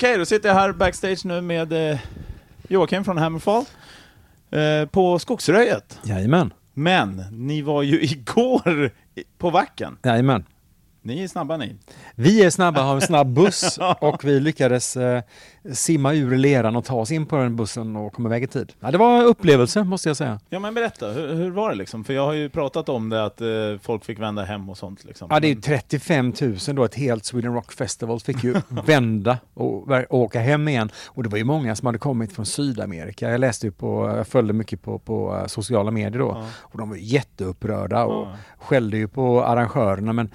Okej, då sitter jag här backstage nu med eh, Joakim från Hammerfall eh, på Skogsröjet. Jajamän. Men ni var ju igår i- på Vacken. Jajamän. Ni är snabba ni. Vi är snabba, har en snabb buss och vi lyckades eh, simma ur leran och ta oss in på den bussen och komma iväg i tid. Ja, det var en upplevelse måste jag säga. Ja men berätta, hur, hur var det liksom? För jag har ju pratat om det att eh, folk fick vända hem och sånt liksom. Ja, det är ju 35 000 då, ett helt Sweden Rock Festival fick ju vända och, och åka hem igen. Och det var ju många som hade kommit från Sydamerika. Jag läste ju på, jag följde mycket på, på eh, sociala medier då. Ja. Och de var jätteupprörda och Ja. skällde ju på arrangörerna men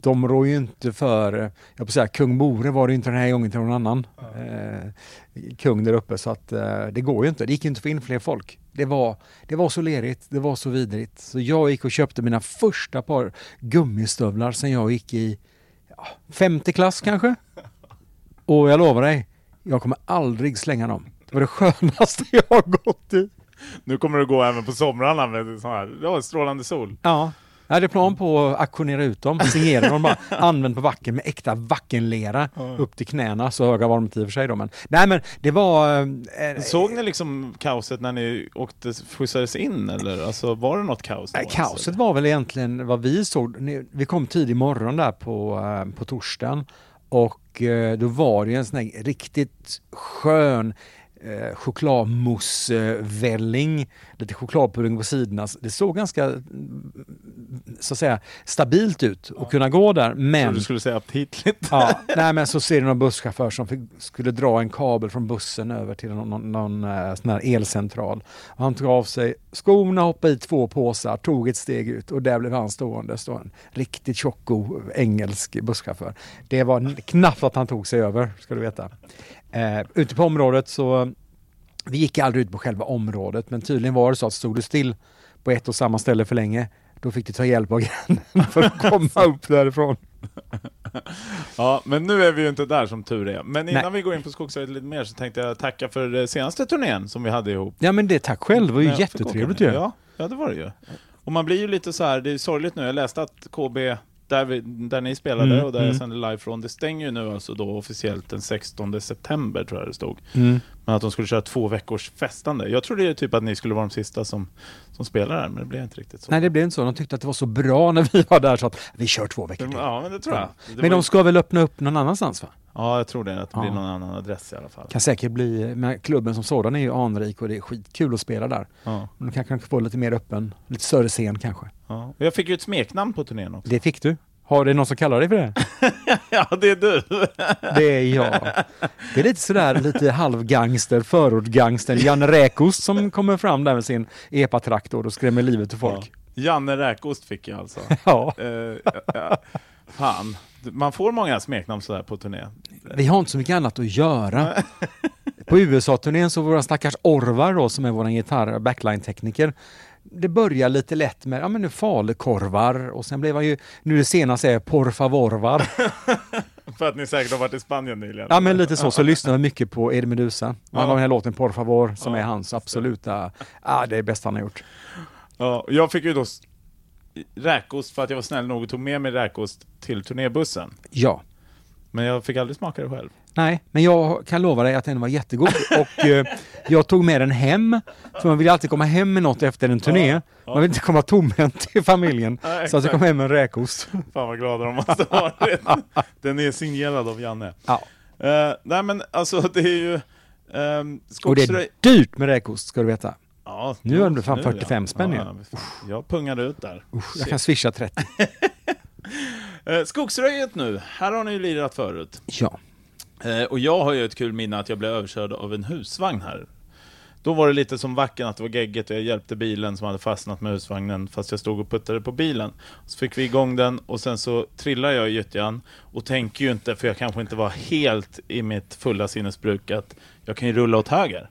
de rår ju inte för, eh, jag får säga kung Bore var det inte den här gången till någon annan eh, kung där uppe så att eh, det går ju inte. Det gick inte att få in fler folk. Det var, det var så lerigt, det var så vidrigt. Så jag gick och köpte mina första par gummistövlar sen jag gick i ja, femte klass kanske. Och jag lovar dig, jag kommer aldrig slänga dem. Det var det skönaste jag har gått i. Nu kommer det gå även på somrarna med sån här, ja, strålande sol. Ja. Jag hade plan på att auktionera ut dem, signera dem bara, använd på backen med äkta vackenlera upp till knäna, så höga var de inte i och för sig då men Nej men det var... Eh, Såg ni liksom kaoset när ni åkte, skjutsades in eller? Alltså var det något kaos? då, kaoset var väl egentligen vad vi såg. Vi kom tidig morgon där på, eh, på torsdagen och eh, då var det en sån här riktigt skön eh, chokladmoussevälling, lite chokladpudding på sidorna. Det såg ganska mm, så att säga stabilt ut att kunna gå där men trodde du skulle säga aptitligt. Ja, nej men så ser du någon busschaufför som fick, skulle dra en kabel från bussen över till någon, någon, någon eh, sån här elcentral. Och han tog av sig skorna, hoppade i två påsar, tog ett steg ut och där blev han stående. Stå en riktigt tjocko engelsk busschaufför. Det var knappt att han tog sig över, ska du veta. Eh, ute på området så, vi gick aldrig ut på själva området, men tydligen var det så att stod du still på ett och samma ställe för länge, då fick du ta hjälp av grannen för att komma upp därifrån. Ja, men nu är vi ju inte där som tur är. Men innan Nej. vi går in på Skogsröjet lite mer så tänkte jag tacka för eh, senaste turnén som vi hade ihop. Ja men det tack själv, det var ju jättetrevligt ju. Ja, ja, det var det ju. Och man blir ju lite så här, det är sorgligt nu, jag läste att KB, där, vi, där ni spelade Mm, och där jag mm. sände live från, det stänger ju nu alltså då officiellt den 16 september tror jag det stod. Mm. Men att de skulle köra två veckors festande. Jag trodde ju typ att ni skulle vara de sista som, som spelar där, men det blev inte riktigt så. Nej det blev inte så, de tyckte att det var så bra när vi var där så att vi kör två veckor till. Ja, men det tror jag. Det Men de ska väl öppna upp någon annanstans va? Ja, jag tror det. Att det blir Ja. någon annan adress i alla fall. Kan säkert bli, men klubben som sådan är ju anrik och det är skitkul att spela där. Ja, de kan kanske få lite mer öppen, lite större scen kanske. ja. Jag fick ju ett smeknamn på turnén också. Det fick du. Har det någon som kallar dig för det? ja, det är du! Det är jag. Det är lite sådär lite halvgangster, förortsgangster, Janne Räkost som kommer fram där med sin epatraktor och skrämmer livet ur folk. Janne Räkost fick jag alltså. Ja. Ja, ja. Fan, man får många smeknamn sådär på turné. Vi har inte så mycket annat att göra. På USA-turnén så våra stackars Orvar då som är våran gitarr backline-tekniker. Det börjar lite lätt med, ja men nu falukorvar och sen blev han ju, nu det senaste är porfavorvar. För att ni säkert har varit i Spanien nyligen. Ja men lite så, så lyssnar jag mycket på Eddie Meduza. Han Ja. har den här låten Por favor som Ja, är hans absoluta, ja det är bästa han har gjort. Ja, jag fick ju då räkost för att jag var snäll nog och tog med mig räkost till turnébussen. Ja. Men jag fick aldrig smaka det själv. Nej, men jag kan lova dig att den var jättegod och eh, jag tog med den hem. För man vill alltid komma hem med något efter en turné. Ja, ja. Man vill inte komma tomhänt till familjen. Nej, så att jag kom hem med en räkost. Fan vad glada de måste ha varit. Den är signerad av Janne. Ja. Eh, nej men alltså det är ju... Um, Och det är dyrt med räkost ska du veta. Ja, Nu är det fan nu, 45 spänn ja. ja, Jag pungade ut där. Usch, jag kan swisha 30. Eh, Skogsröjet nu, här har ni ju lirat förut. Ja. Eh, och jag har ju ett kul minne att jag blev överkörd av en husvagn här. Då var det lite som Vacken, att det var gegget och jag hjälpte bilen som hade fastnat med husvagnen fast jag stod och puttade på bilen. Så fick vi igång den och sen så trillade jag i gyttjan och tänker ju inte, för jag kanske inte var helt i mitt fulla sinnesbruk, att jag kan ju rulla åt höger.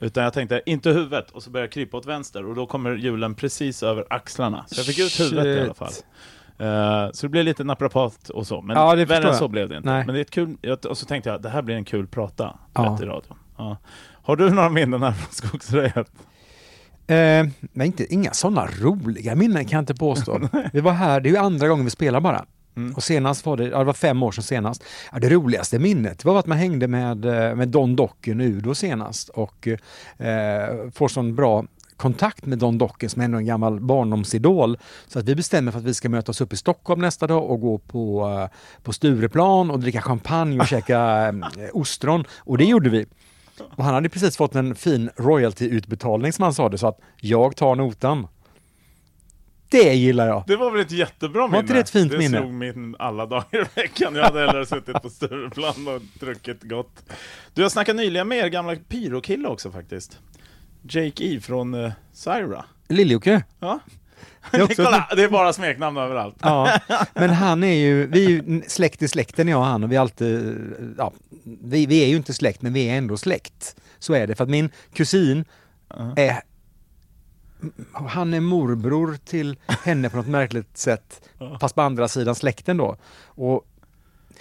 Utan jag tänkte, inte huvudet, och så började jag krypa åt vänster och då kommer hjulen precis över axlarna. Så jag fick ut huvudet i alla Shit. fall. Eh, så det blev lite naprapat och så, men Ja, värre än så blev det inte. Nej. Men det är ett kul, och så tänkte jag, det här blir en kul prata, Ja. rätt i radion. Ja. Har du några minnen här från Skogsröjet? Eh, men inte, inga sådana roliga minnen kan jag inte påstå. vi var här, det är ju andra gången vi spelar bara. Mm. Och senast var det, ja, det var fem år sedan senast. Ja, det roligaste minnet var att man hängde med, eh, med Don Docken Udo senast och eh, får sån bra kontakt med Don Docken som är ändå en gammal barndomsidol. Så att vi bestämmer för att vi ska mötas upp i Stockholm nästa dag och gå på, eh, på Stureplan och dricka champagne och käka eh, ostron. Och det gjorde vi. Och han hade precis fått en fin royalty-utbetalning som han sa det, så att jag tar notan. Det gillar jag! Det var väl ett jättebra minne? Var inte det ett fint det minne? Det slog min alla dagar i veckan. Jag hade hellre suttit på Stureplan och druckit gott. Du, jag snackade nyligen med er gamla pyrokille också faktiskt. Jake E från uh, Syra. Lill-Jocke? Ja. Det är också Kolla, det är bara smeknamn överallt. Ja, men han är ju, vi är ju släkt i släkten jag och han och vi är alltid, ja, vi, vi är ju inte släkt men vi är ändå släkt. Så är det, för att min kusin är, han är morbror till henne på något märkligt sätt, fast på andra sidan släkten då. Och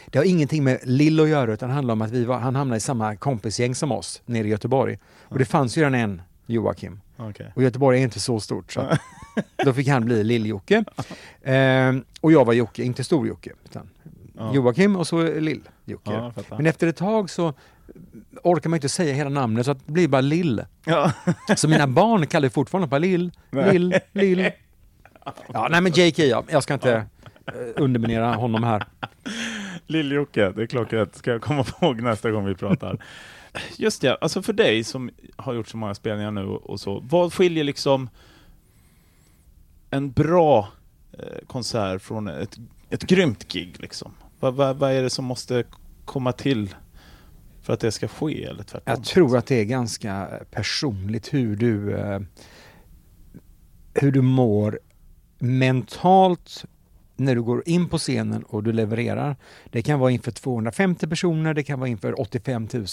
det har ingenting med Lill att göra utan handlar om att vi var, han hamnade i samma kompisgäng som oss nere i Göteborg. Och det fanns ju redan en Joakim. Okej. Och Göteborg är inte så stort så att då fick han bli Lill-Jocke. Ehm, och jag var Jocke, inte Stor-Jocke. Utan Ja. Joakim och så Lill-Jocke. Ja. Men efter ett tag så orkar man inte säga hela namnet så att det blir bara Lill. Ja. Så mina barn kallar fortfarande bara Lill. Lill, Lill. Ja, nej men J.K. Ja. Jag ska inte eh, underminera honom här. Lill-Jocke, det är klockrent. Ska jag komma ihåg nästa gång vi pratar. Just det, alltså för dig som har gjort så många spelningar nu och så, vad skiljer liksom en bra eh, konsert från ett, ett grymt gig liksom? Vad, vad, vad är det som måste komma till för att det ska ske eller tvärtom? Jag tror att det är ganska personligt hur du, eh, hur du mår mentalt när du går in på scenen och du levererar. Det kan vara inför 250 personer, det kan vara inför 85 000.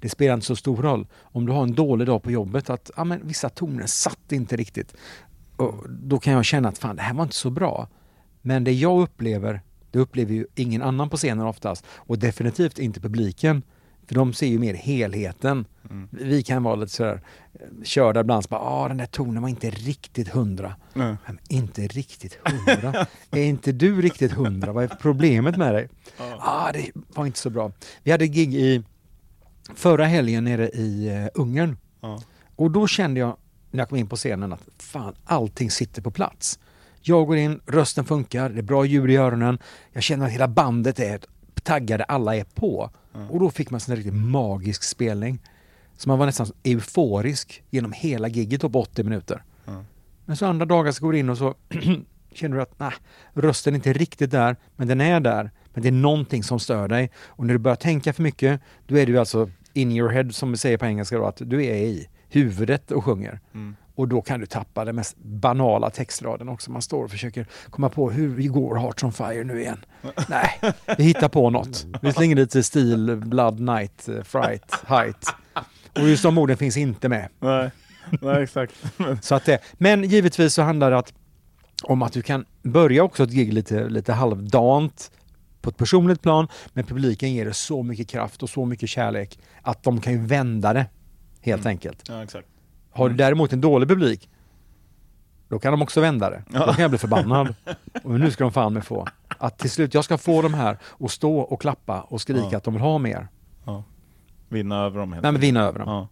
Det spelar inte så stor roll. Om du har en dålig dag på jobbet, att ja, men vissa toner satt inte riktigt. Och då kan jag känna att fan, det här var inte så bra. Men det jag upplever, det upplever ju ingen annan på scenen oftast. Och definitivt inte publiken. För de ser ju mer helheten. Vi kan vara lite sådär eh, körda ibland, så bara, ah, den där tonen var inte riktigt hundra. Nej. Men inte riktigt hundra? är inte du riktigt hundra? Vad är problemet med dig? Ja, ah, det var inte så bra. Vi hade gig i förra helgen nere i uh, Ungern. Och då kände jag när jag kom in på scenen att fan, allting sitter på plats. Jag går in, rösten funkar, det är bra ljud i öronen. Jag känner att hela bandet är taggade, alla är på. Och då fick man en riktigt magisk spelning. Så man var nästan euforisk genom hela gigget på 80 minuter. Ja. Men så andra dagar så går du in och så känner du att nej, rösten är inte riktigt där, men den är där. Men det är någonting som stör dig. Och när du börjar tänka för mycket, då är du alltså in your head, som vi säger på engelska då, att du är i huvudet och sjunger. Mm. Och då kan du tappa den mest banala textraden också. Man står och försöker komma på hur vi går Hearts on Fire nu igen. Nej, vi hittar på något. Vi slänger lite stil, Blood Night, eh, Fright, Height. Och just de orden finns inte med. Nej. Nej, exakt. Så att det, men givetvis så handlar det att, om att du kan börja också ett gig lite, lite halvdant på ett personligt plan, men publiken ger det så mycket kraft och så mycket kärlek att de kan ju vända det, helt enkelt. Ja, exakt. Har du däremot en dålig publik, då kan de också vända det. Då kan jag bli förbannad. Och nu ska de fan med få. Att till slut, jag ska få de här och stå och klappa och skrika Ja. att de vill ha mer. Ja. Vinna över dem helt Nej men vinna över dem. Ja.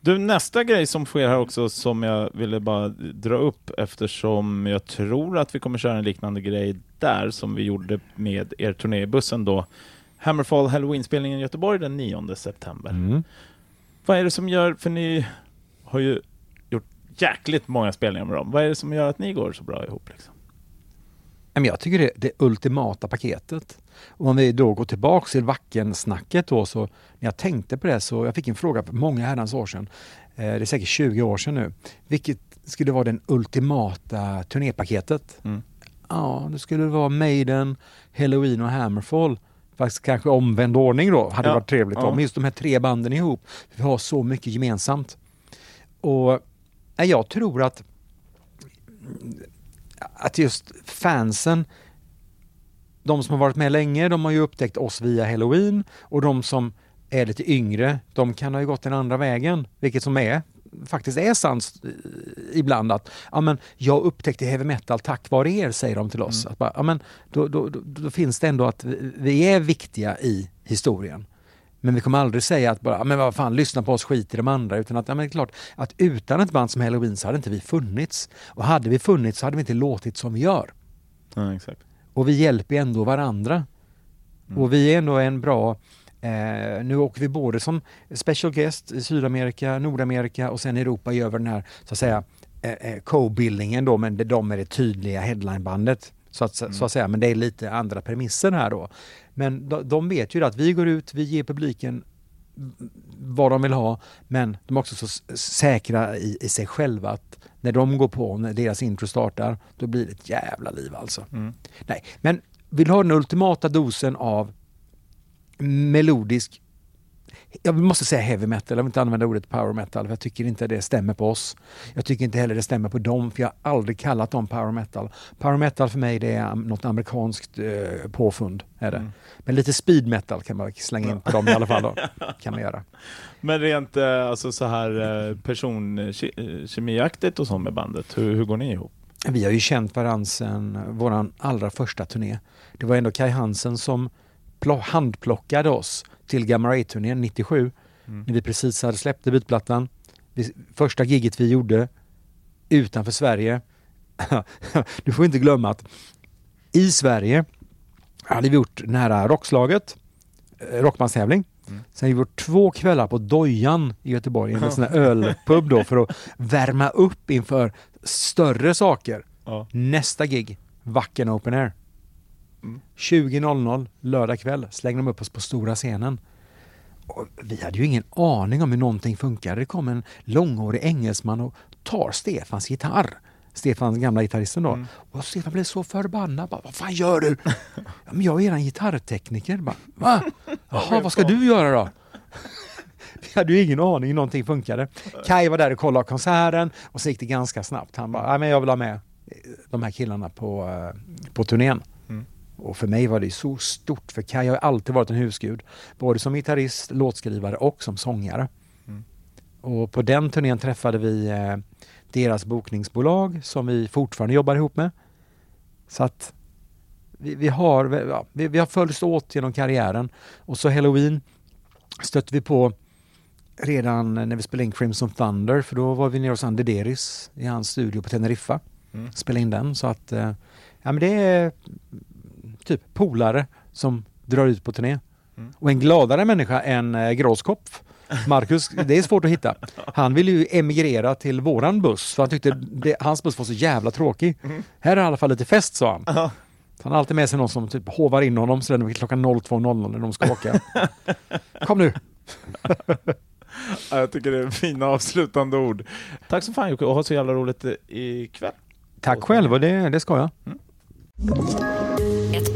Du, nästa grej som sker här också som jag ville bara dra upp eftersom jag tror att vi kommer köra en liknande grej där som vi gjorde med er turné i bussen då. Hammerfall Halloween-spelningen i Göteborg den 9 september. Mm. Vad är det som gör, för ni har ju gjort jäkligt många spelningar med dem. Vad är det som gör att ni går så bra ihop? Liksom? Jag tycker det är det ultimata paketet. Om vi då går tillbaks till Wacken-snacket då så när jag tänkte på det så jag fick en fråga för många herrans år sedan. Eh, det är säkert 20 år sedan nu. Vilket skulle vara den ultimata turnépaketet? Mm. Ja, det skulle vara Maiden, Halloween och Hammerfall. Faktiskt kanske omvänd ordning då, hade Ja, varit trevligt. ja. Om just de här tre banden ihop. Vi har så mycket gemensamt. Och jag tror att att just fansen, de som har varit med länge, de har ju upptäckt oss via Halloween och de som är lite yngre, de kan ha gått den andra vägen, vilket som är faktiskt är sant eh, ibland att ja, men jag upptäckte heavy metal tack vare er, säger de till oss. Mm. Att bara, ja, men då, då, då, då finns det ändå att vi, vi är viktiga i historien. Men vi kommer aldrig säga att bara, "Ja, men vad fan, lyssna på oss, skit i de andra. Utan att, ja, men det är klart, att utan ett band som Halloween så hade inte vi funnits. Och hade vi funnits så hade vi inte låtit som vi gör. Ja, exakt. Och vi hjälper ändå varandra. Mm. Och vi är ändå en bra Eh, nu åker vi både som special guest i Sydamerika, Nordamerika och sen Europa gör vi den här så att säga eh, eh, co-bildningen då, men de är det tydliga headlinebandet. Så att, så att säga, men det är lite andra premisser här då. Men de, de vet ju att vi går ut, vi ger publiken vad de vill ha, men de är också så säkra i, i sig själva att när de går på, när deras intro startar, då blir det ett jävla liv alltså. Mm. Nej, men vill ha den ultimata dosen av melodisk jag måste säga heavy metal, jag vill inte använda ordet power metal för jag tycker inte det stämmer på oss. Jag tycker inte heller det stämmer på dem för jag har aldrig kallat dem power metal. Power metal för mig det är något amerikanskt eh, påfund. Är det. Mm. Men lite speed metal kan man slänga in på dem i alla fall. Då. kan man göra. Men rent eh, alltså så här eh, personkemiaktigt och så med bandet, hur, hur går ni ihop? Vi har ju känt varandra sedan vår allra första turné. Det var ändå Kai Hansen som handplockade oss till Gamma Ray-turnén 97 Mm. när vi precis hade släppt debutplattan. Vi, första giget vi gjorde utanför Sverige. du får inte glömma att i Sverige hade vi gjort här rockslaget, eh, rockmanstävling. Mm. Sen hade vi gjort två kvällar på Dojan i Göteborg, en sån här ölpub då för att värma upp inför större saker. Ja. Nästa gig, Wacken Open Air. Mm. 20.00 lördag kväll slängde de upp oss på stora scenen. Och vi hade ju ingen aning om hur någonting funkade. Det kom en långhårig engelsman och tar Stefans gitarr. Stefan, gamla gitarristen då. Mm. Och Stefan blev så förbannad. Bara, vad fan gör du? ja, men jag är eran gitarrtekniker. Bara, Va? Jaha, vad ska du göra då? Vi hade ju ingen aning hur någonting funkade. Kai var där och kollade konserten och så gick det ganska snabbt. Han bara, "Nej, men jag vill ha med de här killarna på, eh, på turnén. Och för mig var det så stort, för Kai har alltid varit en husgud. Både som gitarrist, låtskrivare och som sångare. Mm. Och på den turnén träffade vi eh, deras bokningsbolag som vi fortfarande jobbar ihop med. Så att vi, vi, har, ja, vi, vi har följts åt genom karriären. Och så Halloween stötte vi på redan när vi spelade in Crimson Thunder för då var vi nere hos Andy Deris i hans studio på Teneriffa. Mm. Spelade in den så att eh, ja, men det är typ polare som drar ut på turné. Mm. Och en gladare människa än eh, Groskopf. Marcus, det är svårt att hitta. Han ville ju emigrera till våran buss för han tyckte det, hans buss var så jävla tråkig. Här är i alla fall lite fest sa han. Ja. Så han har alltid med sig någon som typ hovar in honom så den klockan 02.00 när de ska åka. Kom nu! Ja, Jag tycker det är fina avslutande ord. Tack så fan Jocke och ha så jävla roligt eh, ikväll. Tack själv och det, det ska jag. Ett